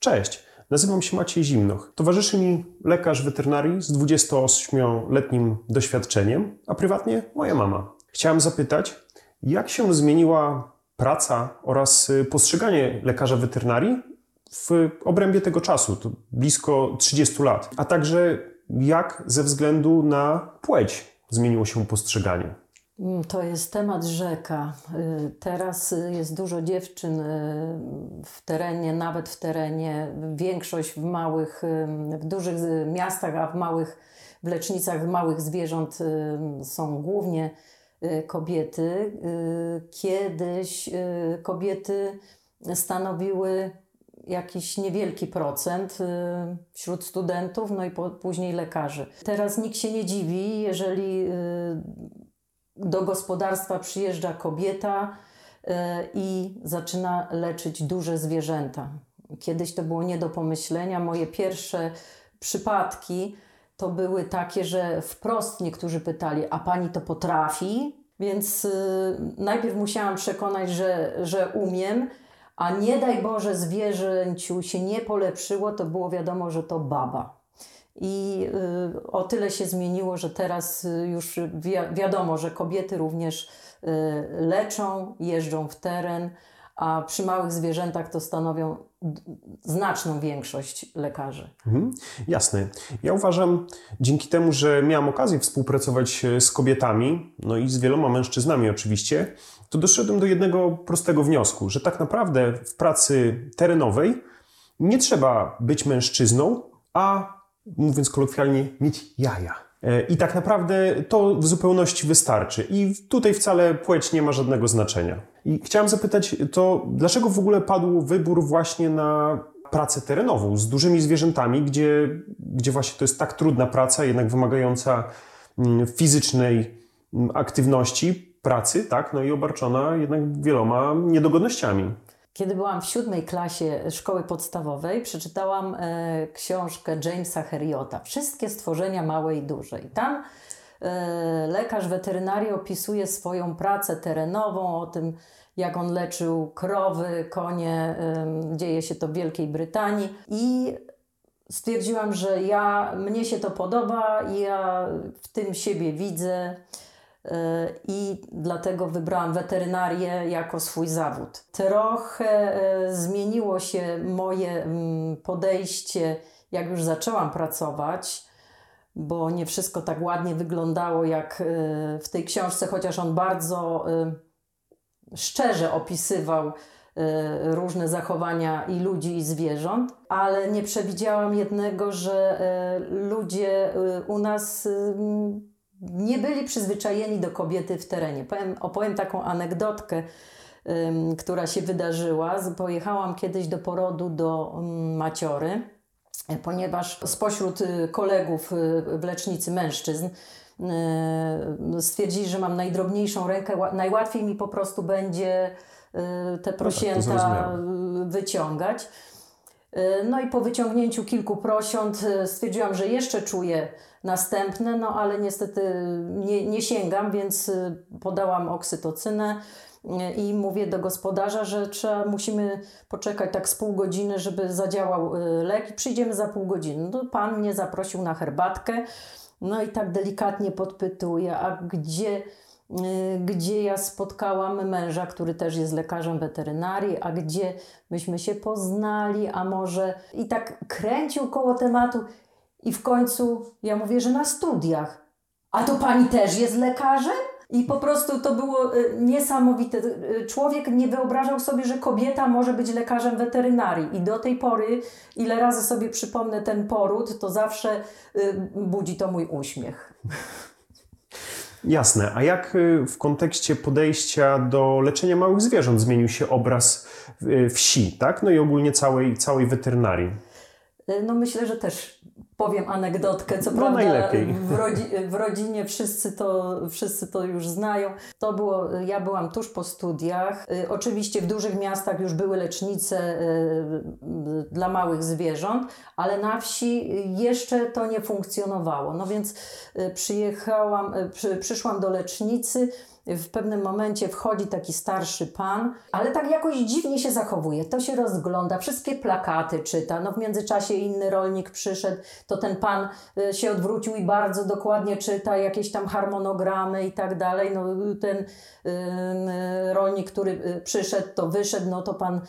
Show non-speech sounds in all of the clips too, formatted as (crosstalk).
Cześć, nazywam się Maciej Zimnoch. Towarzyszy mi lekarz weterynarii z 28-letnim doświadczeniem, a prywatnie moja mama. Chciałem zapytać, jak się zmieniła praca oraz postrzeganie lekarza weterynarii w obrębie tego czasu, to blisko 30 lat, a także jak ze względu na płeć zmieniło się postrzeganie. To jest temat rzeka. Y, teraz jest dużo dziewczyn y, w terenie, nawet w terenie. Większość w małych, y, w dużych miastach, a w małych, w lecznicach małych zwierząt są głównie kobiety. Kiedyś kobiety stanowiły jakiś niewielki procent wśród studentów, no i później lekarzy. Teraz nikt się nie dziwi, jeżeli do gospodarstwa przyjeżdża kobieta e, i zaczyna leczyć duże zwierzęta. Kiedyś to było nie do pomyślenia. Moje pierwsze przypadki to były takie, że wprost niektórzy pytali: A pani to potrafi? Więc y, najpierw musiałam przekonać, że, że umiem, a nie daj Boże zwierzęciu się nie polepszyło, to było wiadomo, że to baba. I y, o tyle się zmieniło, że teraz y, już wi wiadomo, że kobiety również y, leczą, jeżdżą w teren, a przy małych zwierzętach to stanowią znaczną większość lekarzy. Mhm, jasne. Ja uważam, dzięki temu, że miałam okazję współpracować e, z kobietami, no i z wieloma mężczyznami oczywiście, to doszedłem do jednego prostego wniosku, że tak naprawdę w pracy terenowej nie trzeba być mężczyzną, a mówiąc kolokwialnie, mieć jaja. E, I tak naprawdę to w zupełności wystarczy. I tutaj wcale płeć nie ma żadnego znaczenia. I chciałem zapytać, to dlaczego w ogóle padł wybór właśnie na pracę terenową z dużymi zwierzętami, gdzie, gdzie właśnie to jest tak trudna praca, jednak wymagająca mm, fizycznej mm, aktywności, pracy, tak, no i obarczona jednak wieloma niedogodnościami. Kiedy byłam w siódmej klasie szkoły podstawowej, przeczytałam e, książkę Jamesa Heriota Wszystkie stworzenia małe i duże. I tam e, lekarz weterynarii opisuje swoją pracę terenową, o tym, jak on leczył krowy, konie. E, dzieje się to w Wielkiej Brytanii. I stwierdziłam, że ja, mnie się to podoba ja w tym siebie widzę i dlatego wybrałam weterynarię jako swój zawód. Trochę e, zmieniło się moje mm, podejście, jak już zaczęłam pracować, bo nie wszystko tak ładnie wyglądało jak e, w tej książce, chociaż on bardzo e, szczerze opisywał różne zachowania i ludzi, i zwierząt, ale nie przewidziałam jednego, że ludzie u nas nie byli przyzwyczajeni do kobiety w terenie. Powiem, opowiem taką anegdotkę, ym, która się wydarzyła. Pojechałam kiedyś do porodu do ym, Maciory, ponieważ spośród y, kolegów y, w lecznicy mężczyzn y, stwierdzili, że mam najdrobniejszą rękę, najłatwiej mi po prostu będzie te no prosięta tak, wyciągać. No i po wyciągnięciu kilku prosiąt stwierdziłam, że jeszcze czuję następne, no ale niestety nie, nie sięgam, więc y, podałam oksytocynę y, i mówię do gospodarza, że trzeba, musimy poczekać tak z pół godziny, żeby zadziałał y, lek i przyjdziemy za pół godziny. No, pan mnie zaprosił na herbatkę, no i tak delikatnie podpytuje, a gdzie, gdzie ja spotkałam męża, który też jest lekarzem weterynarii, a gdzie myśmy się poznali, a może i tak kręcił koło tematu. I w końcu ja mówię, że na studiach. A to pani też jest lekarzem? I po prostu to było y, niesamowite. Y, człowiek nie wyobrażał sobie, że kobieta może być lekarzem weterynarii. I do tej pory, ile razy sobie przypomnę ten poród, to zawsze y, budzi to mój uśmiech. Jasne. A jak w kontekście podejścia do leczenia małych zwierząt zmienił się obraz wsi, tak? No i ogólnie całej, całej weterynarii? No myślę, że też powiem anegdotkę, co no prawda najlepiej. W, rodzi w, rodzinie wszyscy to, wszyscy to już znają. To było, ja byłam tuż po studiach. Y, oczywiście w dużych miastach już były lecznice y, dla małych zwierząt, ale na wsi jeszcze to nie funkcjonowało. No więc y, przyjechałam, przy, przyszłam do lecznicy w pewnym momencie wchodzi taki starszy pan, ale tak jakoś dziwnie się zachowuje. To się rozgląda, wszystkie plakaty czyta. No w międzyczasie inny rolnik przyszedł, to ten pan y, się odwrócił i bardzo dokładnie czyta jakieś tam harmonogramy i tak dalej. No ten y, y, rolnik, który przyszedł, to wyszedł, no to pan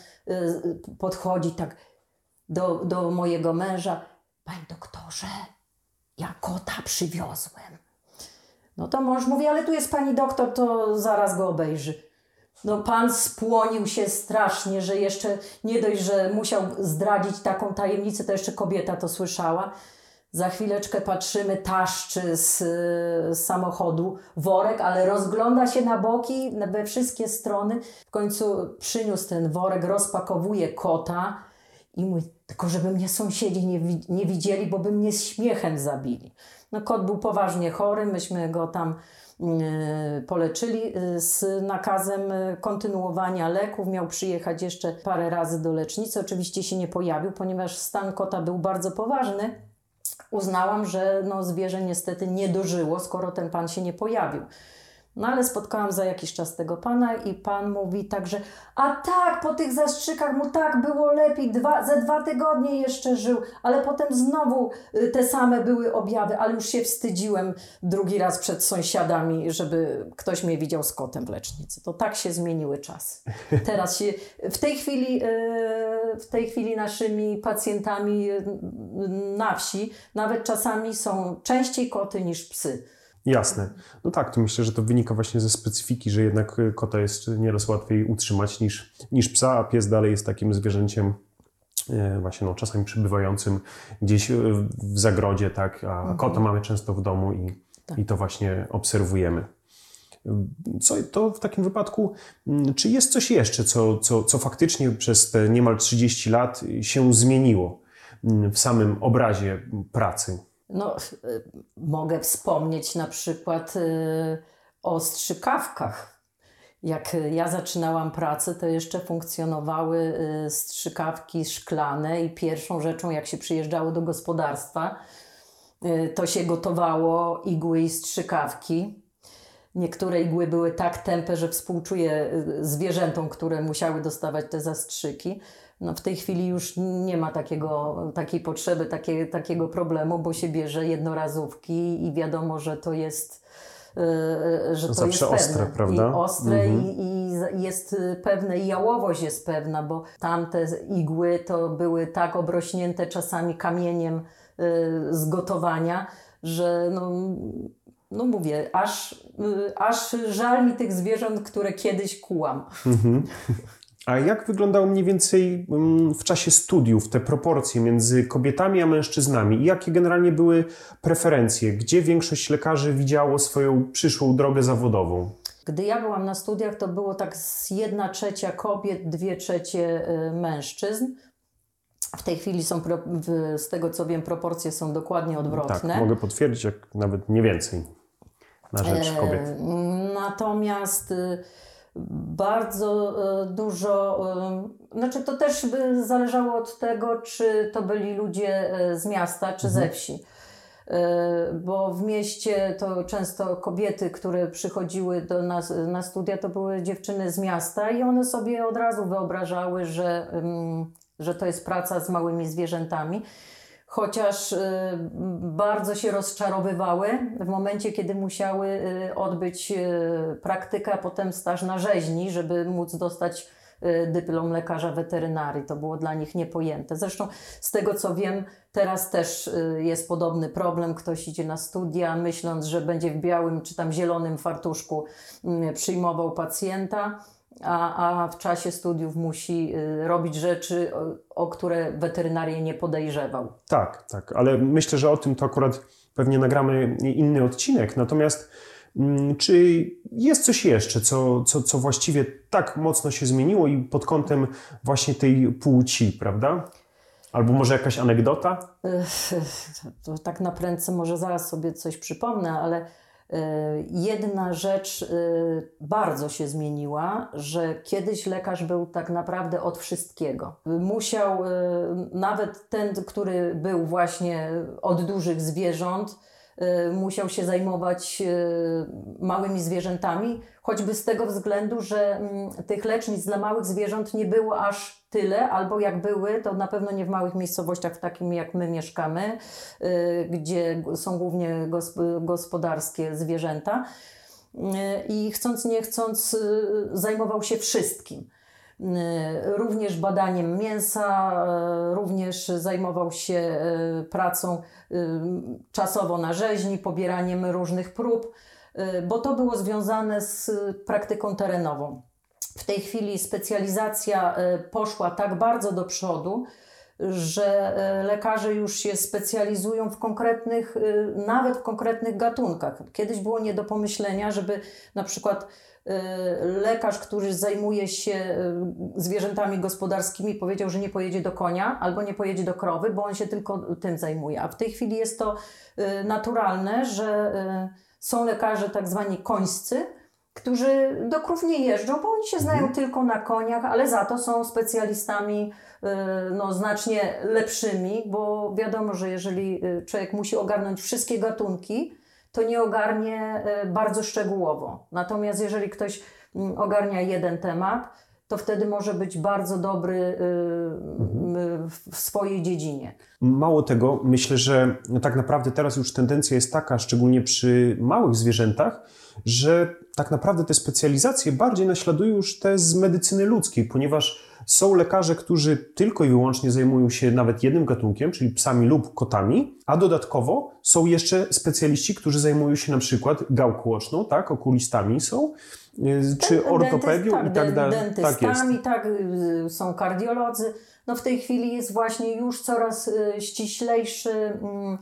podchodzi tak do, do mojego męża. Panie doktorze, ja kota przywiozłem. No to mąż mówi, ale tu jest pani doktor, to zaraz go obejrzy. No pan spłonił się strasznie, że jeszcze nie dość, że musiał zdradzić taką tajemnicę, to jeszcze kobieta to słyszała. Za chwileczkę patrzymy, taszczy z, z samochodu worek, ale rozgląda się na boki, we wszystkie strony. W końcu przyniósł ten worek, rozpakowuje kota i mówi, tylko żeby mnie sąsiedzi nie, nie widzieli, bo by mnie śmiechem zabili. No kot był poważnie chory, myśmy go tam yy, poleczyli yy, z nakazem yy, kontynuowania leków. Miał przyjechać jeszcze parę razy do lecznicy. Oczywiście się nie pojawił, ponieważ stan kota był bardzo poważny. Uznałam, że no, zwierzę niestety nie dożyło, skoro ten pan się nie pojawił. No ale spotkałam za jakiś czas tego pana i pan mówi także, a tak, po tych zastrzykach mu tak było lepiej, dwa, ze dwa tygodnie jeszcze żył, ale potem znowu y, te same były objawy, ale już się wstydziłem drugi raz przed sąsiadami, żeby ktoś mnie widział z kotem w lecznicy. To tak się zmieniły czasy. Teraz się, w tej chwili, y, w tej chwili naszymi pacjentami y, na wsi nawet czasami są częściej koty niż psy. Jasne. No tak, to myślę, że to wynika właśnie ze specyfiki, że jednak y, kota jest nieraz łatwiej utrzymać niż, niż psa, a pies dalej jest takim zwierzęciem y, właśnie no, czasami przebywającym gdzieś y, w zagrodzie, tak, a mhm. kota mamy często w domu i, tak. i to właśnie obserwujemy. Co to w takim wypadku, mm, czy jest coś jeszcze, co, co, co faktycznie przez te niemal 30 lat się zmieniło mm, w samym obrazie pracy? No, y, mogę wspomnieć na przykład y, o strzykawkach. Jak ja zaczynałam pracę, to jeszcze funkcjonowały strzykawki szklane i pierwszą rzeczą, jak się przyjeżdżało do gospodarstwa, to się gotowało igły i strzykawki. Niektóre igły były tak tępe, że współczuję zwierzętom, które musiały dostawać te zastrzyki. No w tej chwili już nie ma takiego, takiej potrzeby, takie, takiego problemu, bo się bierze jednorazówki i wiadomo, że to jest yy, że to, to jest pewne. ostre, prawda? I ostre mhm. i, i, jest pewne i jałowość jest pewna, bo tamte igły to były tak obrośnięte czasami kamieniem z gotowania, że no, no mówię, aż, aż żal mi tych zwierząt, które kiedyś kułam. Mhm. (laughs) A jak wyglądało mniej więcej mm, w czasie studiów te proporcje między kobietami a mężczyznami? I jakie generalnie były preferencje? Gdzie większość lekarzy widziało swoją przyszłą drogę zawodową? Gdy ja byłam na studiach, to było tak z jedna trzecia kobiet, dwie trzecie y, mężczyzn. W tej chwili są, z tego co wiem, proporcje są dokładnie odwrotne. Tak, mogę potwierdzić, jak nawet nie więcej na rzecz kobiet. E, natomiast y, bardzo e, dużo, e, znaczy to też zależało od tego, czy to byli ludzie e, z miasta, czy mhm. ze wsi. Bo w mieście to często kobiety, które przychodziły do nas na studia, to były dziewczyny z miasta i one sobie od razu wyobrażały, że, mm, że to jest praca z małymi zwierzętami chociaż y, bardzo się rozczarowywały w momencie, kiedy musiały y, odbyć y, praktykę, a potem staż na rzeźni, żeby móc dostać dyplom lekarza weterynarii. To było dla nich niepojęte. Zresztą z tego co wiem, teraz też jest podobny problem. Ktoś idzie na studia, myśląc, że będzie w białym czy tam zielonym fartuszku przyjmował pacjenta a, a w czasie studiów musi y, robić rzeczy, o, o które weterynarię nie podejrzewał. Tak, tak, ale myślę, że o tym to akurat pewnie nagramy inny odcinek. Natomiast mm, czy jest coś jeszcze, co, co, co właściwie tak mocno się zmieniło i pod kątem właśnie tej płci, prawda? Albo może jakaś anegdota? To tak na prędce może zaraz sobie coś przypomnę, ale jedna rzecz e, bardzo się zmieniła, że kiedyś lekarz był tak naprawdę od wszystkiego. Musiał, e, nawet ten, który był właśnie od dużych zwierząt, musiał się zajmować małymi zwierzętami, choćby z tego względu, że mm, tych lecznic dla małych zwierząt nie było aż tyle, albo jak były, to na pewno nie w małych miejscowościach, w takim jak my mieszkamy, gdzie są głównie gospodarskie zwierzęta. I chcąc, nie chcąc, zajmował się wszystkim. Y, również badaniem mięsa, y, również zajmował się y, pracą czasowo na rzeźni, pobieraniem różnych prób, bo to było związane z praktyką terenową. W tej chwili specjalizacja poszła tak bardzo do przodu, że lekarze już się specjalizują w konkretnych, nawet w konkretnych gatunkach. Kiedyś było nie do pomyślenia, żeby na przykład lekarz, który zajmuje się zwierzętami gospodarskimi, powiedział, że nie pojedzie do konia albo nie pojedzie do krowy, bo on się tylko tym zajmuje. A w tej chwili jest to naturalne, że są lekarze tak zwani końscy, którzy do krów nie jeżdżą, bo oni się znają mhm. tylko na koniach, ale za to są specjalistami no, znacznie lepszymi, bo wiadomo, że jeżeli człowiek musi ogarnąć wszystkie gatunki, to nie ogarnie e, bardzo szczegółowo. Natomiast jeżeli ktoś mm, ogarnia jeden temat, to wtedy może być bardzo dobry y, w swojej dziedzinie. Mało tego, myślę, że tak naprawdę teraz już tendencja jest taka, szczególnie przy małych zwierzętach, że tak naprawdę te specjalizacje bardziej naśladują już te z medycyny ludzkiej, ponieważ są lekarze, którzy tylko i wyłącznie zajmują się nawet jednym gatunkiem, czyli psami lub kotami, a dodatkowo są jeszcze specjaliści, którzy zajmują się na przykład gałką oczną, tak, okulistami są, y, czy ortopedią tak, i tak dalej. Tak, jest. tak, y, są kardiolodzy. No w tej chwili jest właśnie już coraz y, ściślejszy mm,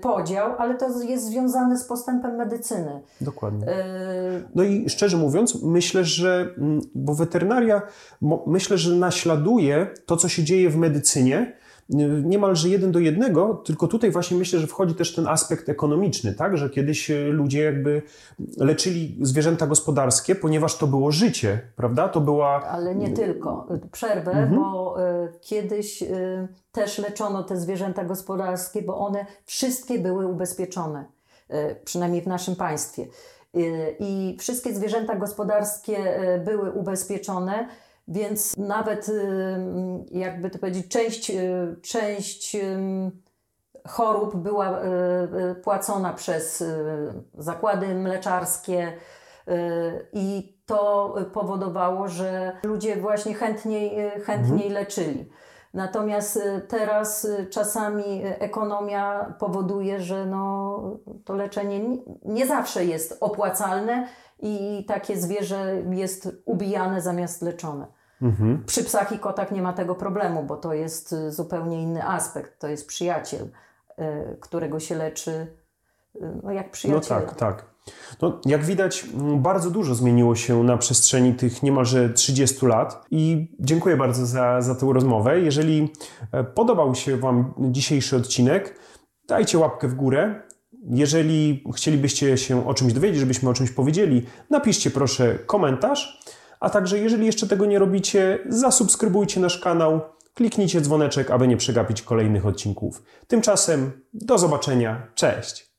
podział, ale to jest związane z postępem medycyny. Dokładnie. Y, no i szczerze mówiąc, myślę, że, mm, bo weterynaria, myślę, że naśladuje to, co się dzieje w medycynie, niemalże jeden do jednego, tylko tutaj właśnie myślę, że wchodzi też ten aspekt ekonomiczny, tak? że kiedyś e, ludzie jakby leczyli zwierzęta gospodarskie, ponieważ to było życie, prawda? To była... Ale nie tylko. Przerwę, mhm. bo y, kiedyś y, też leczono te zwierzęta gospodarskie, bo one wszystkie były ubezpieczone, y, przynajmniej w naszym państwie. I wszystkie zwierzęta gospodarskie były ubezpieczone więc nawet y, jakby to powiedzieć, część, y, część chorób była y, płacona przez zakłady mleczarskie i to powodowało, że ludzie właśnie chętniej, chętniej mhm. leczyli. Natomiast teraz czasami ekonomia powoduje, że no, to leczenie nie zawsze jest opłacalne i takie zwierzę jest ubijane zamiast leczone. Mhm. Przy psach i kotach nie ma tego problemu, bo to jest y, zupełnie inny aspekt. To jest przyjaciel, y, którego się leczy y, no jak przyjaciel. No tak, tak. No, jak widać, bardzo dużo zmieniło się na przestrzeni tych niemalże 30 lat i dziękuję bardzo za, za tę rozmowę. Jeżeli e, podobał się Wam dzisiejszy odcinek, dajcie łapkę w górę. Jeżeli chcielibyście się o czymś dowiedzieć, żebyśmy o czymś powiedzieli, napiszcie proszę komentarz. A także, jeżeli jeszcze tego nie robicie, zasubskrybujcie nasz kanał, kliknijcie dzwoneczek, aby nie przegapić kolejnych odcinków. Tymczasem do zobaczenia. Cześć!